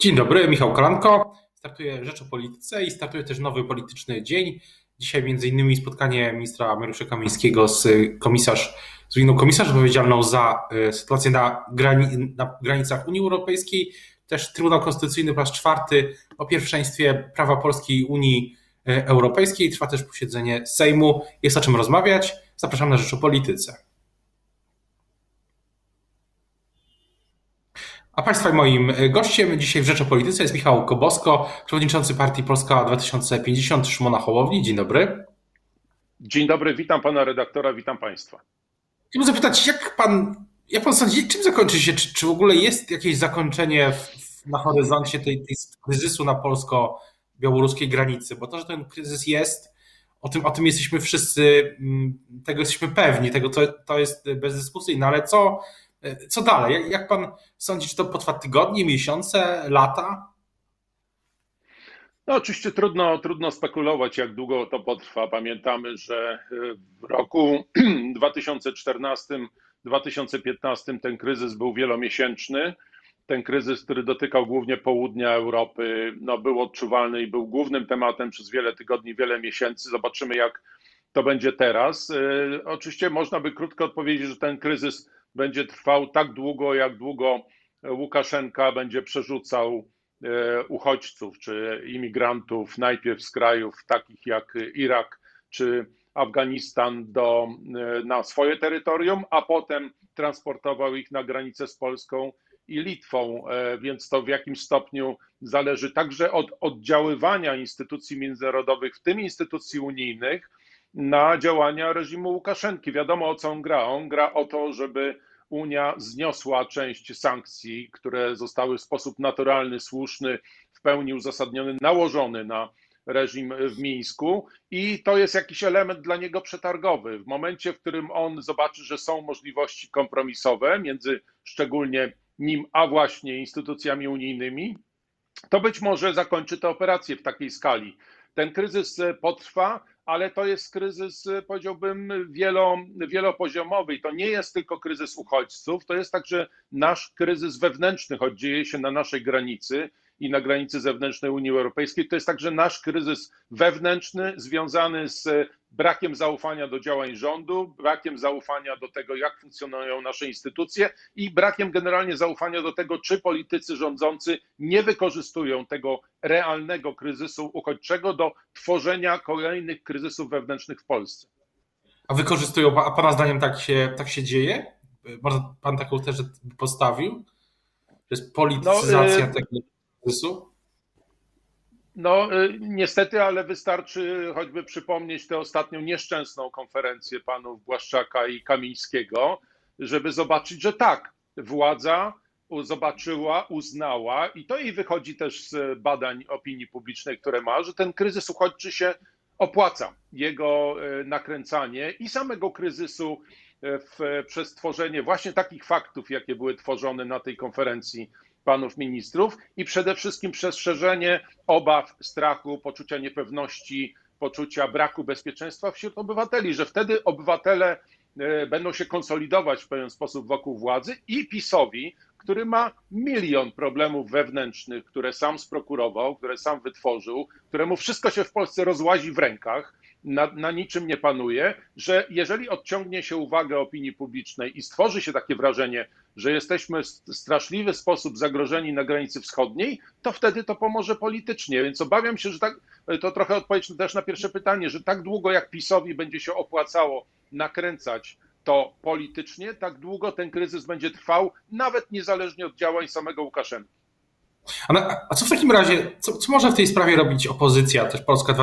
Dzień dobry, Michał Kolanko. Startuje Rzecz o Polityce i startuje też nowy polityczny dzień. Dzisiaj między innymi spotkanie ministra Mariusza Kamińskiego z komisarz, z inną komisarz odpowiedzialną za e, sytuację na, grani, na granicach Unii Europejskiej. Też Trybunał Konstytucyjny po raz czwarty o pierwszeństwie prawa polskiej Unii e, Europejskiej. Trwa też posiedzenie Sejmu. Jest o czym rozmawiać. Zapraszam na Rzecz o Polityce. A Państwa moim gościem dzisiaj w Rzecz o Polityce jest Michał Kobosko, przewodniczący partii Polska 2050 Szymona Hołowni. Dzień dobry. Dzień dobry, witam pana redaktora, witam państwa. Chciałbym zapytać, jak pan, jak pan sądzi, czym zakończy się, czy, czy w ogóle jest jakieś zakończenie w, na horyzoncie tej, tej kryzysu na polsko-białoruskiej granicy? Bo to, że ten kryzys jest, o tym, o tym jesteśmy wszyscy, mm, tego jesteśmy pewni, tego to, to jest bezdyskusyjne, ale co, co dalej? Jak, pan sądzi, czy to potrwa tygodnie, miesiące, lata? No oczywiście trudno, trudno spekulować, jak długo to potrwa. Pamiętamy, że w roku 2014-2015 ten kryzys był wielomiesięczny. Ten kryzys, który dotykał głównie południa Europy, no, był odczuwalny i był głównym tematem przez wiele tygodni, wiele miesięcy. Zobaczymy, jak to będzie teraz. Oczywiście można by krótko odpowiedzieć, że ten kryzys będzie trwał tak długo, jak długo Łukaszenka będzie przerzucał e, uchodźców czy imigrantów najpierw z krajów takich jak Irak czy Afganistan do, e, na swoje terytorium, a potem transportował ich na granicę z Polską i Litwą, e, więc to w jakim stopniu zależy także od oddziaływania instytucji międzynarodowych, w tym instytucji unijnych, na działania reżimu Łukaszenki. Wiadomo o co on gra. On gra o to, żeby Unia zniosła część sankcji, które zostały w sposób naturalny, słuszny, w pełni uzasadniony, nałożony na reżim w Mińsku i to jest jakiś element dla niego przetargowy. W momencie, w którym on zobaczy, że są możliwości kompromisowe między szczególnie nim, a właśnie instytucjami unijnymi, to być może zakończy tę operację w takiej skali. Ten kryzys potrwa, ale to jest kryzys, powiedziałbym, wielo, wielopoziomowy. I to nie jest tylko kryzys uchodźców, to jest także nasz kryzys wewnętrzny, choć dzieje się na naszej granicy i na granicy zewnętrznej Unii Europejskiej. To jest także nasz kryzys wewnętrzny związany z brakiem zaufania do działań rządu, brakiem zaufania do tego, jak funkcjonują nasze instytucje i brakiem generalnie zaufania do tego, czy politycy rządzący nie wykorzystują tego realnego kryzysu uchodźczego do tworzenia kolejnych kryzysów wewnętrznych w Polsce. A wykorzystują, a Pana zdaniem tak się, tak się dzieje? Może Pan taką też postawił? To jest polityzacja no, tego kryzysu? No, y, niestety, ale wystarczy choćby przypomnieć tę ostatnią nieszczęsną konferencję panów Błaszczaka i Kamińskiego, żeby zobaczyć, że tak, władza zobaczyła, uznała i to jej wychodzi też z badań opinii publicznej, które ma, że ten kryzys uchodźczy się opłaca, jego y, nakręcanie i samego kryzysu y, w, przez tworzenie właśnie takich faktów, jakie były tworzone na tej konferencji panów ministrów i przede wszystkim przestrzeżenie obaw, strachu, poczucia niepewności, poczucia braku bezpieczeństwa wśród obywateli, że wtedy obywatele e, będą się konsolidować w pewien sposób wokół władzy i PiSowi, który ma milion problemów wewnętrznych, które sam sprokurował, które sam wytworzył, któremu wszystko się w Polsce rozłazi w rękach, na, na, niczym nie panuje, że jeżeli odciągnie się uwagę opinii publicznej i stworzy się takie wrażenie, że jesteśmy w straszliwy sposób zagrożeni na granicy wschodniej, to wtedy to pomoże politycznie. Więc obawiam się, że tak, to trochę odpowiedź też na pierwsze pytanie, że tak długo jak PiSowi będzie się opłacało nakręcać to politycznie, tak długo ten kryzys będzie trwał, nawet niezależnie od działań samego Łukaszenki. A, co w takim razie, co, co może w tej sprawie robić opozycja, też Polska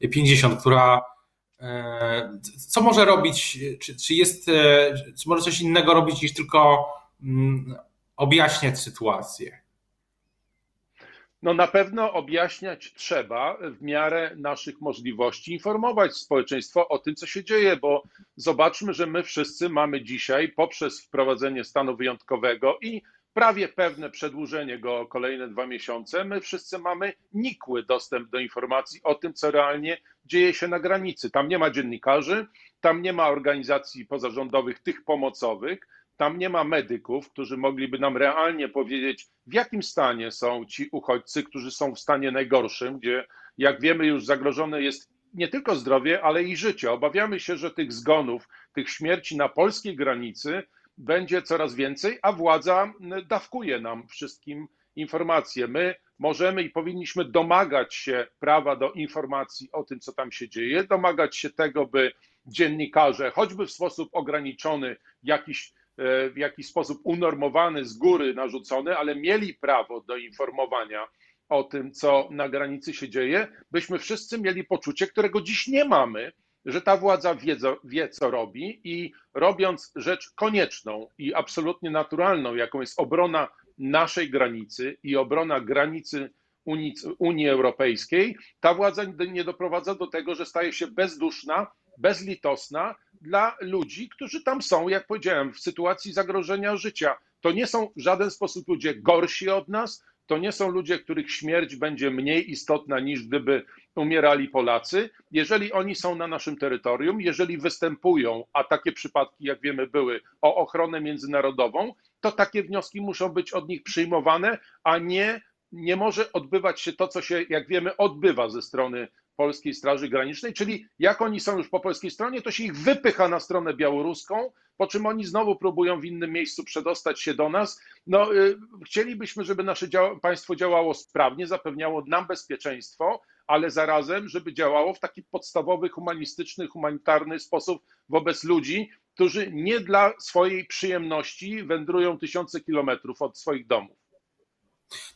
2050, która E, co może robić, czy, czy jest, e, czy może coś innego robić niż tylko mm, objaśniać sytuację? No na pewno objaśniać trzeba w miarę naszych możliwości, informować społeczeństwo o tym, co się dzieje, bo zobaczmy, że my wszyscy mamy dzisiaj poprzez wprowadzenie stanu wyjątkowego i prawie pewne przedłużenie go o kolejne dwa miesiące, my wszyscy mamy nikły dostęp do informacji o tym, co realnie dzieje się na granicy. Tam nie ma dziennikarzy, tam nie ma organizacji pozarządowych, tych pomocowych, tam nie ma medyków, którzy mogliby nam realnie powiedzieć, w jakim stanie są ci uchodźcy, którzy są w stanie najgorszym, gdzie, jak wiemy, już zagrożone jest nie tylko zdrowie, ale i życie. Obawiamy się, że tych zgonów, tych śmierci na polskiej granicy będzie coraz więcej, a władza dawkuje nam wszystkim informacje. My możemy i powinniśmy domagać się prawa do informacji o tym, co tam się dzieje, domagać się tego, by dziennikarze, choćby w sposób ograniczony, jakiś, e, w jakiś sposób unormowany, z góry narzucony, ale mieli prawo do informowania o tym, co na granicy się dzieje, byśmy wszyscy mieli poczucie, którego dziś nie mamy, że ta władza wie, wie, co robi i robiąc rzecz konieczną i absolutnie naturalną, jaką jest obrona naszej granicy i obrona granicy Unii, Unii Europejskiej, ta władza nie doprowadza do tego, że staje się bezduszna, bezlitosna dla ludzi, którzy tam są, jak powiedziałem, w sytuacji zagrożenia życia. To nie są w żaden sposób ludzie gorsi od nas, to nie są ludzie, których śmierć będzie mniej istotna niż gdyby umierali Polacy. Jeżeli oni są na naszym terytorium, jeżeli występują, a takie przypadki, jak wiemy, były o ochronę międzynarodową, to takie wnioski muszą być od nich przyjmowane, a nie, nie może odbywać się to, co się, jak wiemy, odbywa ze strony Polskiej Straży Granicznej, czyli jak oni są już po polskiej stronie, to się ich wypycha na stronę białoruską, po czym oni znowu próbują w innym miejscu przedostać się do nas. No, y, chcielibyśmy, żeby nasze dział państwo działało sprawnie, zapewniało nam bezpieczeństwo, ale zarazem, żeby działało w taki podstawowy, humanistyczny, humanitarny sposób wobec ludzi, którzy nie dla swojej przyjemności wędrują tysiące kilometrów od swoich domów.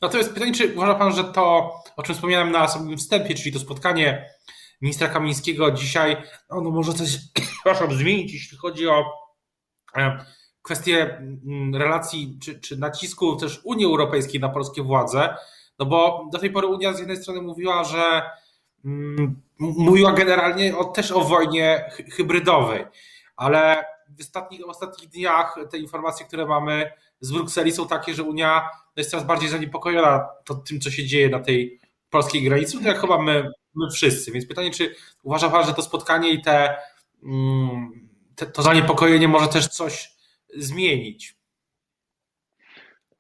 Natomiast pytanie, czy uważa Pan, że to, o czym wspomniałem na samym wstępie, czyli to spotkanie ministra Kamińskiego dzisiaj, ono może coś, przepraszam, zmienić, jeśli chodzi o e, kwestię mm, relacji czy, czy nacisku też Unii Europejskiej na polskie władze, no bo do tej pory Unia z jednej strony mówiła, że mm, mówiła generalnie o, też o wojnie hybrydowej, ale w ostatnich, ostatnich dniach te informacje, które mamy z Brukseli są takie, że Unia jest coraz bardziej zaniepokojona to, tym, co się dzieje na tej polskiej granicy, tak jak chyba my, my wszyscy. Więc pytanie, czy uważa Pan, że to spotkanie i te, mm, te, to zaniepokojenie może też coś zmienić?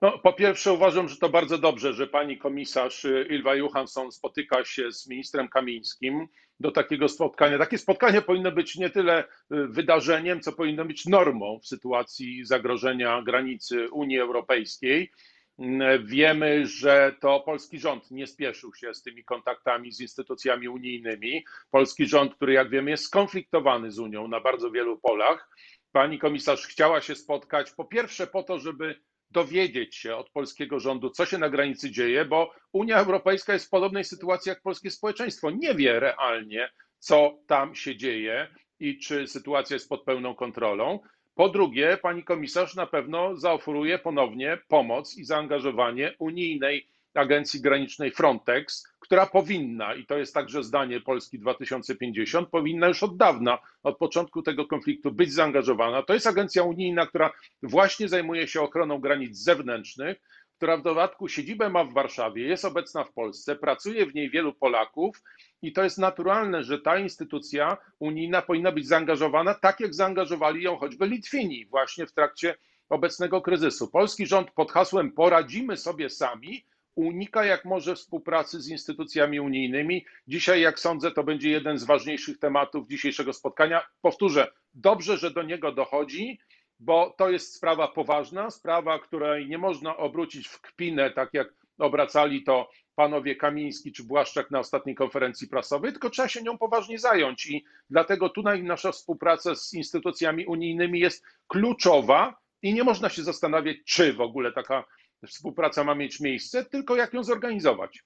No, po pierwsze uważam, że to bardzo dobrze, że pani komisarz Ilva Johansson spotyka się z ministrem Kamińskim do takiego spotkania. Takie spotkanie powinno być nie tyle y, wydarzeniem, co powinno być normą w sytuacji zagrożenia granicy Unii Europejskiej. Mm, wiemy, że to polski rząd nie spieszył się z tymi kontaktami z instytucjami unijnymi. Polski rząd, który jak wiemy jest skonfliktowany z Unią na bardzo wielu polach. Pani komisarz chciała się spotkać po pierwsze po to, żeby dowiedzieć się od polskiego rządu, co się na granicy dzieje, bo Unia Europejska jest w podobnej sytuacji jak polskie społeczeństwo. Nie wie realnie, co tam się dzieje i czy sytuacja jest pod pełną kontrolą. Po drugie, pani komisarz na pewno zaoferuje ponownie pomoc i zaangażowanie unijnej Agencji Granicznej Frontex, która powinna, i to jest także zdanie Polski 2050, powinna już od dawna, od początku tego konfliktu być zaangażowana. To jest agencja unijna, która właśnie zajmuje się ochroną granic zewnętrznych, która w dodatku siedzibę ma w Warszawie, jest obecna w Polsce, pracuje w niej wielu Polaków i to jest naturalne, że ta instytucja unijna powinna być zaangażowana, tak jak zaangażowali ją choćby Litwini właśnie w trakcie obecnego kryzysu. Polski rząd pod hasłem poradzimy sobie sami unika jak może współpracy z instytucjami unijnymi. Dzisiaj, jak sądzę, to będzie jeden z ważniejszych tematów dzisiejszego spotkania. Powtórzę, dobrze, że do niego dochodzi, bo to jest sprawa poważna, sprawa, której nie można obrócić w kpinę, tak jak obracali to panowie Kamiński czy Błaszczak na ostatniej konferencji prasowej, tylko trzeba się nią poważnie zająć i dlatego tutaj nasza współpraca z instytucjami unijnymi jest kluczowa i nie można się zastanawiać, czy w ogóle taka współpraca ma mieć miejsce, tylko jak ją zorganizować.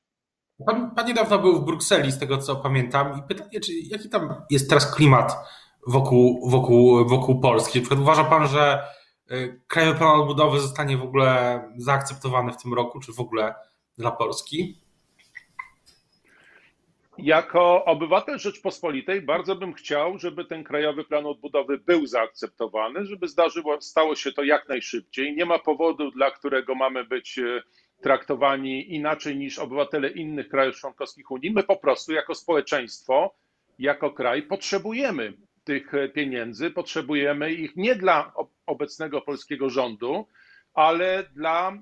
Pan, pan niedawno był w Brukseli, z tego co pamiętam, i pytanie, czy jaki tam jest teraz klimat wokół, wokół, wokół Polski? Przykład uważa pan, że y, Krajowy Plan Odbudowy zostanie w ogóle zaakceptowany w tym roku, czy w ogóle dla Polski? Jako obywatel Rzeczpospolitej bardzo bym chciał, żeby ten krajowy plan odbudowy był zaakceptowany, żeby zdarzyło, stało się to jak najszybciej. Nie ma powodu, dla którego mamy być e, traktowani inaczej niż obywatele innych krajów członkowskich Unii. My po prostu jako społeczeństwo, jako kraj potrzebujemy tych pieniędzy. Potrzebujemy ich nie dla obecnego polskiego rządu, ale dla,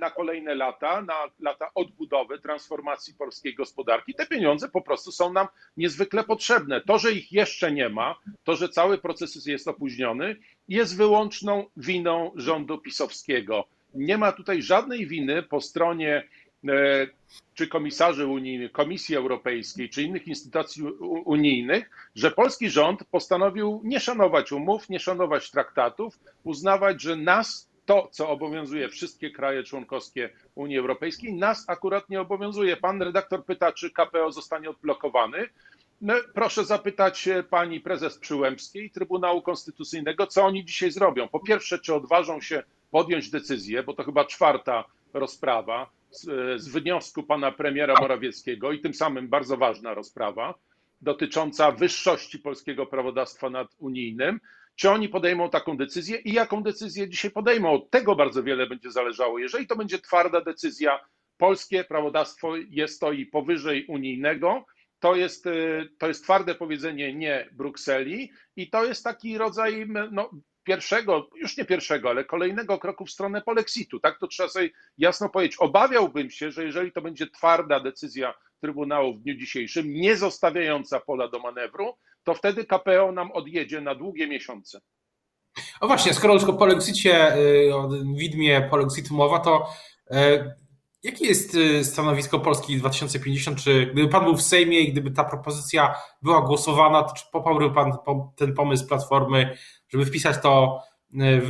na kolejne lata, na lata odbudowy, transformacji polskiej gospodarki. Te pieniądze po prostu są nam niezwykle potrzebne. To, że ich jeszcze nie ma, to, że cały proces jest opóźniony, jest wyłączną winą rządu pisowskiego. Nie ma tutaj żadnej winy po stronie e, czy komisarzy unijnych, Komisji Europejskiej, czy innych instytucji unijnych, że polski rząd postanowił nie szanować umów, nie szanować traktatów, uznawać, że nas to, co obowiązuje wszystkie kraje członkowskie Unii Europejskiej, nas akurat nie obowiązuje. Pan redaktor pyta, czy KPO zostanie odblokowany. No, proszę zapytać pani prezes Przyłębskiej Trybunału Konstytucyjnego, co oni dzisiaj zrobią. Po pierwsze, czy odważą się podjąć decyzję, bo to chyba czwarta rozprawa z, z wniosku pana premiera Morawieckiego i tym samym bardzo ważna rozprawa dotycząca wyższości polskiego prawodawstwa nad unijnym. Czy oni podejmą taką decyzję i jaką decyzję dzisiaj podejmą? Od tego bardzo wiele będzie zależało. Jeżeli to będzie twarda decyzja, polskie prawodawstwo jest to i powyżej unijnego, to jest, y, to jest twarde powiedzenie nie Brukseli i to jest taki rodzaj no, pierwszego, już nie pierwszego, ale kolejnego kroku w stronę polexitu. Tak to trzeba sobie jasno powiedzieć. Obawiałbym się, że jeżeli to będzie twarda decyzja Trybunału w dniu dzisiejszym, nie zostawiająca pola do manewru, to wtedy KPO nam odjedzie na długie miesiące. O właśnie, skoro już o polexicie, y, o widmie polexitu mowa, to y, jakie jest y, stanowisko Polski 2050? Czy gdyby pan był w Sejmie i gdyby ta propozycja była głosowana, to czy poparłby pan ten pomysł Platformy, żeby wpisać to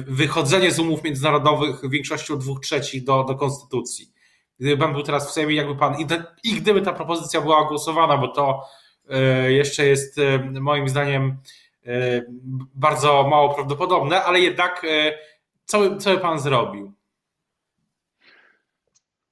wychodzenie z umów międzynarodowych większością dwóch trzecich do, do konstytucji? Gdyby pan był teraz w Sejmie, jakby pan. I, I gdyby ta propozycja była głosowana, bo to jeszcze jest e, moim zdaniem e, bardzo mało prawdopodobne, ale jednak co, co by pan zrobił?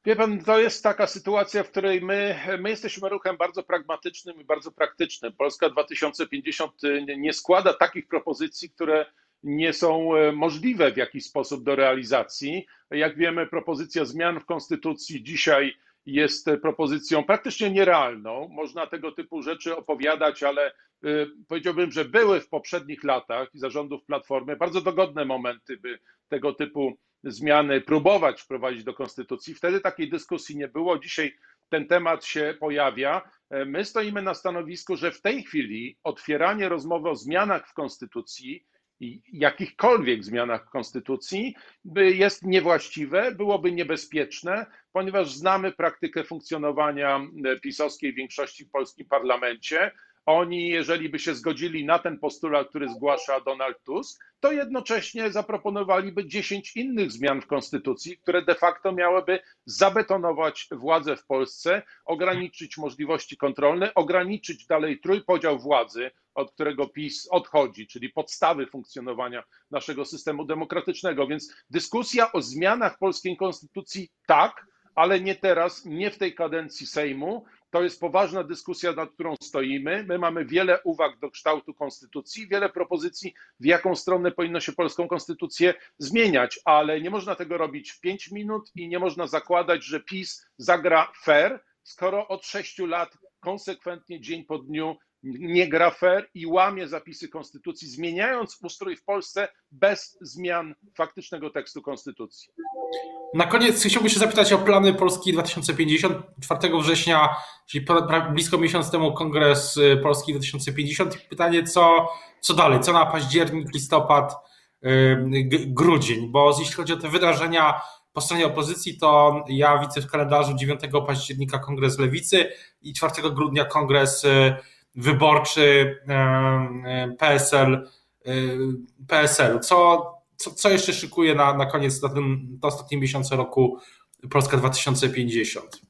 Wie pan, to jest taka sytuacja, w której my, my jesteśmy ruchem bardzo pragmatycznym i bardzo praktycznym. Polska 2050 nie składa takich propozycji, które nie są e, możliwe w jakiś sposób do realizacji. Jak wiemy, propozycja zmian w konstytucji dzisiaj jest propozycją praktycznie nierealną. Można tego typu rzeczy opowiadać, ale e, powiedziałbym, że były w poprzednich latach zarządów Platformy bardzo dogodne momenty, by tego typu zmiany próbować wprowadzić do konstytucji. Wtedy takiej dyskusji nie było. Dzisiaj ten temat się pojawia. E, my stoimy na stanowisku, że w tej chwili otwieranie rozmowy o zmianach w konstytucji jakichkolwiek zmianach konstytucji jest niewłaściwe, byłoby niebezpieczne, ponieważ znamy praktykę funkcjonowania pisowskiej większości w polskim parlamencie. Oni, jeżeli by się zgodzili na ten postulat, który zgłasza Donald Tusk, to jednocześnie zaproponowaliby 10 innych zmian w konstytucji, które de facto miałyby zabetonować władzę w Polsce, ograniczyć możliwości kontrolne, ograniczyć dalej trójpodział władzy, od którego PiS odchodzi, czyli podstawy funkcjonowania naszego systemu demokratycznego. Więc dyskusja o zmianach polskiej konstytucji tak, ale nie teraz, nie w tej kadencji Sejmu. To jest poważna dyskusja, nad którą stoimy. My mamy wiele uwag do kształtu konstytucji, wiele propozycji, w jaką stronę powinno się polską konstytucję zmieniać, ale nie można tego robić w pięć minut i nie można zakładać, że PiS zagra fair, skoro od sześciu lat konsekwentnie dzień po dniu nie gra fair i łamie zapisy konstytucji, zmieniając ustrój w Polsce bez zmian faktycznego tekstu konstytucji. Na koniec chciałbym się zapytać o plany Polski 2050. 4 września, czyli blisko miesiąc temu Kongres y, Polski 2050. Pytanie, co, co dalej? Co na październik, listopad, y, grudzień? Bo jeśli chodzi o te wydarzenia po stronie opozycji, to ja widzę w kalendarzu 9 października Kongres Lewicy i 4 grudnia Kongres y, wyborczy PSL, PSL. Co, co, co jeszcze szykuje na, na koniec, na tym na ostatnim miesiącu roku Polska 2050?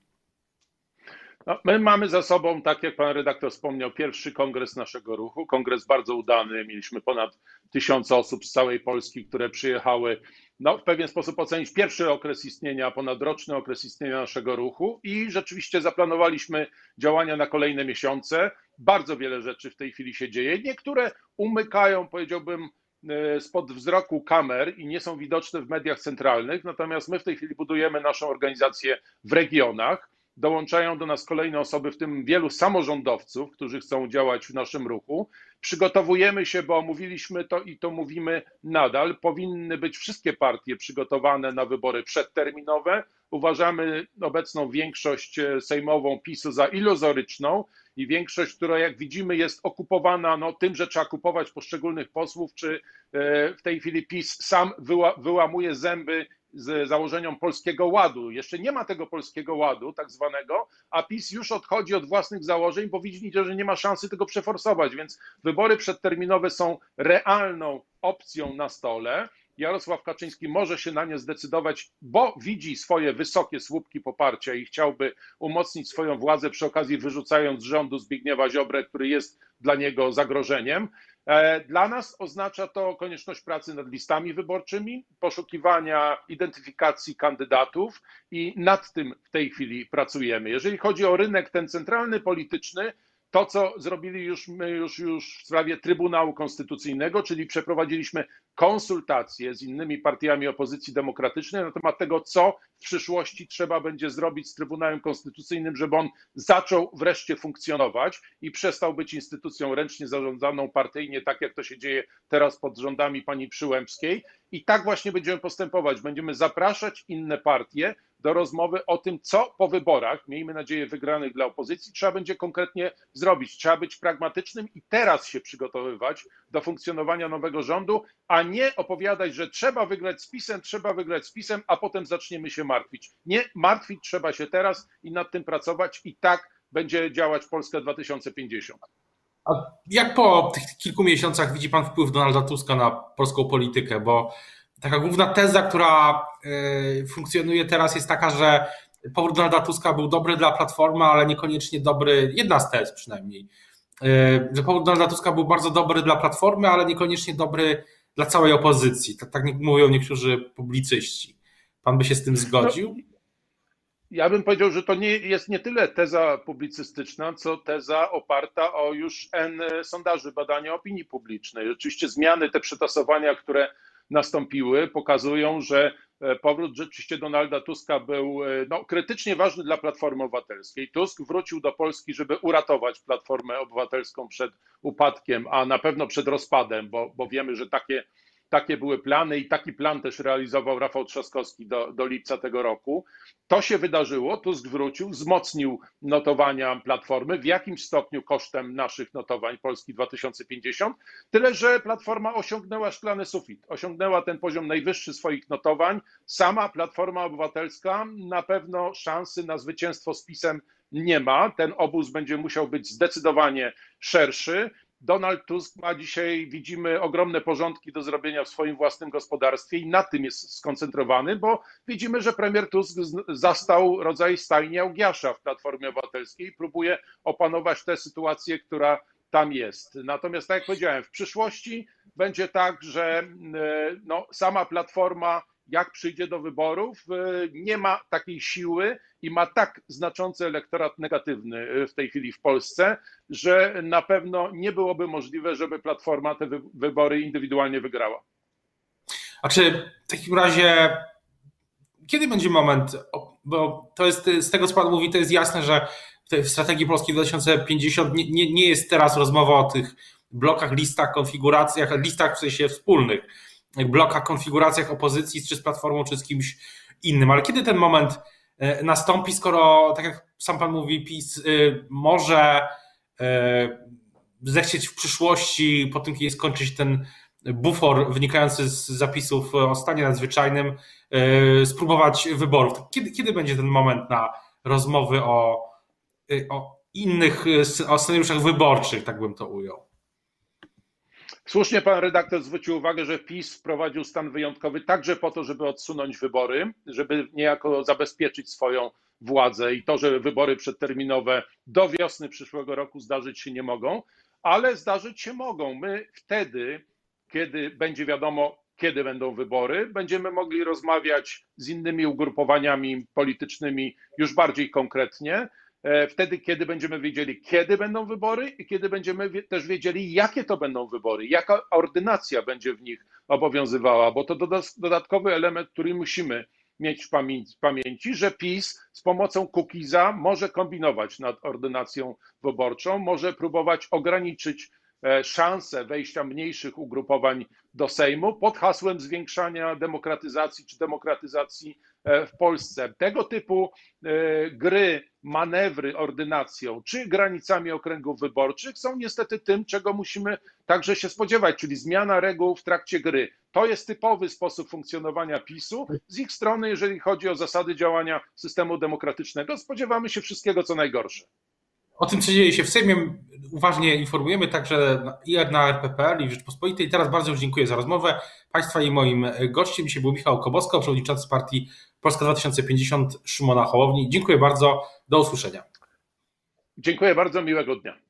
No, my mamy za sobą, tak jak pan redaktor wspomniał, pierwszy kongres naszego ruchu. Kongres bardzo udany. Mieliśmy ponad tysiąc osób z całej Polski, które przyjechały no, w pewien sposób ocenić pierwszy okres istnienia, ponadroczny okres istnienia naszego ruchu i rzeczywiście zaplanowaliśmy działania na kolejne miesiące. Bardzo wiele rzeczy w tej chwili się dzieje. Niektóre umykają, powiedziałbym, e, spod wzroku kamer i nie są widoczne w mediach centralnych, natomiast my w tej chwili budujemy naszą organizację w regionach. Dołączają do nas kolejne osoby, w tym wielu samorządowców, którzy chcą działać w naszym ruchu. Przygotowujemy się, bo omówiliśmy to i to mówimy nadal. Powinny być wszystkie partie przygotowane na wybory przedterminowe. Uważamy obecną większość sejmową PiSu za iluzoryczną i większość, która jak widzimy jest okupowana no, tym, że trzeba kupować poszczególnych posłów, czy e, w tej chwili PiS sam wyła, wyłamuje zęby z założeniom polskiego ładu. Jeszcze nie ma tego polskiego ładu, tak zwanego, a PiS już odchodzi od własnych założeń, bo widzi, że nie ma szansy tego przeforsować, więc wybory przedterminowe są realną opcją na stole. Jarosław Kaczyński może się na nie zdecydować, bo widzi swoje wysokie słupki poparcia i chciałby umocnić swoją władzę przy okazji wyrzucając z rządu Zbigniewa Ziobrę, który jest dla niego zagrożeniem. E, dla nas oznacza to konieczność pracy nad listami wyborczymi, poszukiwania identyfikacji kandydatów i nad tym w tej chwili pracujemy. Jeżeli chodzi o rynek ten centralny polityczny, to, co zrobili już już, już w sprawie Trybunału Konstytucyjnego, czyli przeprowadziliśmy konsultacje z innymi partiami opozycji demokratycznej na temat tego, co w przyszłości trzeba będzie zrobić z Trybunałem Konstytucyjnym, żeby on zaczął wreszcie funkcjonować i przestał być instytucją ręcznie zarządzaną partyjnie, tak jak to się dzieje teraz pod rządami pani Przyłębskiej. I tak właśnie będziemy postępować. Będziemy zapraszać inne partie do rozmowy o tym, co po wyborach, miejmy nadzieję wygranych dla opozycji, trzeba będzie konkretnie zrobić. Trzeba być pragmatycznym i teraz się przygotowywać do funkcjonowania nowego rządu, a nie opowiadać, że trzeba wygrać z PiSem, trzeba wygrać z PiSem, a potem zaczniemy się martwić. Nie, martwić trzeba się teraz i nad tym pracować i tak będzie działać Polska 2050. A jak po tych kilku miesiącach widzi Pan wpływ Donalda Tuska na polską politykę? Bo taka główna teza, która y, funkcjonuje teraz, jest taka, że powrót Donalda Tuska był dobry dla Platformy, ale niekoniecznie dobry, jedna z tez przynajmniej, y, że powrót Donalda Tuska był bardzo dobry dla Platformy, ale niekoniecznie dobry dla całej opozycji. Tak, tak mówią niektórzy publicyści. Pan by się z tym zgodził? No, ja bym powiedział, że to nie jest nie tyle teza publicystyczna, co teza oparta o już N sondaży, badania opinii publicznej. Oczywiście zmiany, te przetasowania, które nastąpiły, pokazują, że e, powrót rzeczywiście Donalda Tuska był e, no, krytycznie ważny dla Platformy Obywatelskiej. Tusk wrócił do Polski, żeby uratować Platformę Obywatelską przed upadkiem, a na pewno przed rozpadem, bo, bo wiemy, że takie takie były plany i taki plan też realizował Rafał Trzaskowski do, do lipca tego roku. To się wydarzyło, Tusk wrócił, wzmocnił notowania Platformy, w jakimś stopniu kosztem naszych notowań Polski 2050, tyle że Platforma osiągnęła szklany sufit, osiągnęła ten poziom najwyższy swoich notowań. Sama Platforma Obywatelska na pewno szansy na zwycięstwo z PiSem nie ma. Ten obóz będzie musiał być zdecydowanie szerszy. Donald Tusk ma dzisiaj, widzimy, ogromne porządki do zrobienia w swoim własnym gospodarstwie i na tym jest skoncentrowany, bo widzimy, że premier Tusk zastał rodzaj stajni Augiasza w Platformie Obywatelskiej i próbuje opanować tę sytuację, która tam jest. Natomiast, tak jak powiedziałem, w przyszłości będzie tak, że e, no, sama Platforma jak przyjdzie do wyborów, e, nie ma takiej siły i ma tak znaczący elektorat negatywny e, w tej chwili w Polsce, że na pewno nie byłoby możliwe, żeby Platforma te wybory indywidualnie wygrała. A czy w takim razie kiedy będzie moment, bo to jest z tego, co Pan mówi, to jest jasne, że w strategii Polski 2050 nie, nie, nie jest teraz rozmowa o tych blokach, listach, konfiguracjach, listach w sensie wspólnych blokach, konfiguracjach opozycji, czy z Platformą, czy z kimś innym. Ale kiedy ten moment e, nastąpi, skoro, tak jak sam Pan mówi, PiS e, może e, zechcieć w przyszłości, po tym, kiedy skończy się ten bufor wynikający z zapisów o stanie nadzwyczajnym, spróbować wyborów. Kiedy, kiedy będzie ten moment na rozmowy o, o innych o scenariuszach wyborczych, tak bym to ujął? Słusznie pan redaktor zwrócił uwagę, że PiS wprowadził stan wyjątkowy także po to, żeby odsunąć wybory, żeby niejako zabezpieczyć swoją władzę i to, że wybory przedterminowe do wiosny przyszłego roku zdarzyć się nie mogą, ale zdarzyć się mogą. My wtedy, kiedy będzie wiadomo, kiedy będą wybory, będziemy mogli rozmawiać z innymi ugrupowaniami politycznymi już bardziej konkretnie wtedy, kiedy będziemy wiedzieli, kiedy będą wybory i kiedy będziemy też wiedzieli, jakie to będą wybory, jaka ordynacja będzie w nich obowiązywała, bo to dodatkowy element, który musimy mieć w pamięci, że PiS z pomocą Kukiza może kombinować nad ordynacją wyborczą, może próbować ograniczyć e, szanse wejścia mniejszych ugrupowań do Sejmu pod hasłem zwiększania demokratyzacji czy demokratyzacji e, w Polsce. Tego typu e, gry, manewry ordynacją czy granicami okręgów wyborczych są niestety tym, czego musimy także się spodziewać, czyli zmiana reguł w trakcie gry. To jest typowy sposób funkcjonowania PiSu. Z ich strony, jeżeli chodzi o zasady działania systemu demokratycznego, spodziewamy się wszystkiego, co najgorsze. O tym, co dzieje się w Sejmie, uważnie informujemy także i na RPPL, i w Rzeczpospolitej. Teraz bardzo dziękuję za rozmowę Państwa i moim gościem. Dzisiaj był Michał Kobosko, przewodniczący partii Polska 2050 Szymona Hołowni. Dziękuję bardzo. Do usłyszenia. Dziękuję bardzo. Miłego dnia.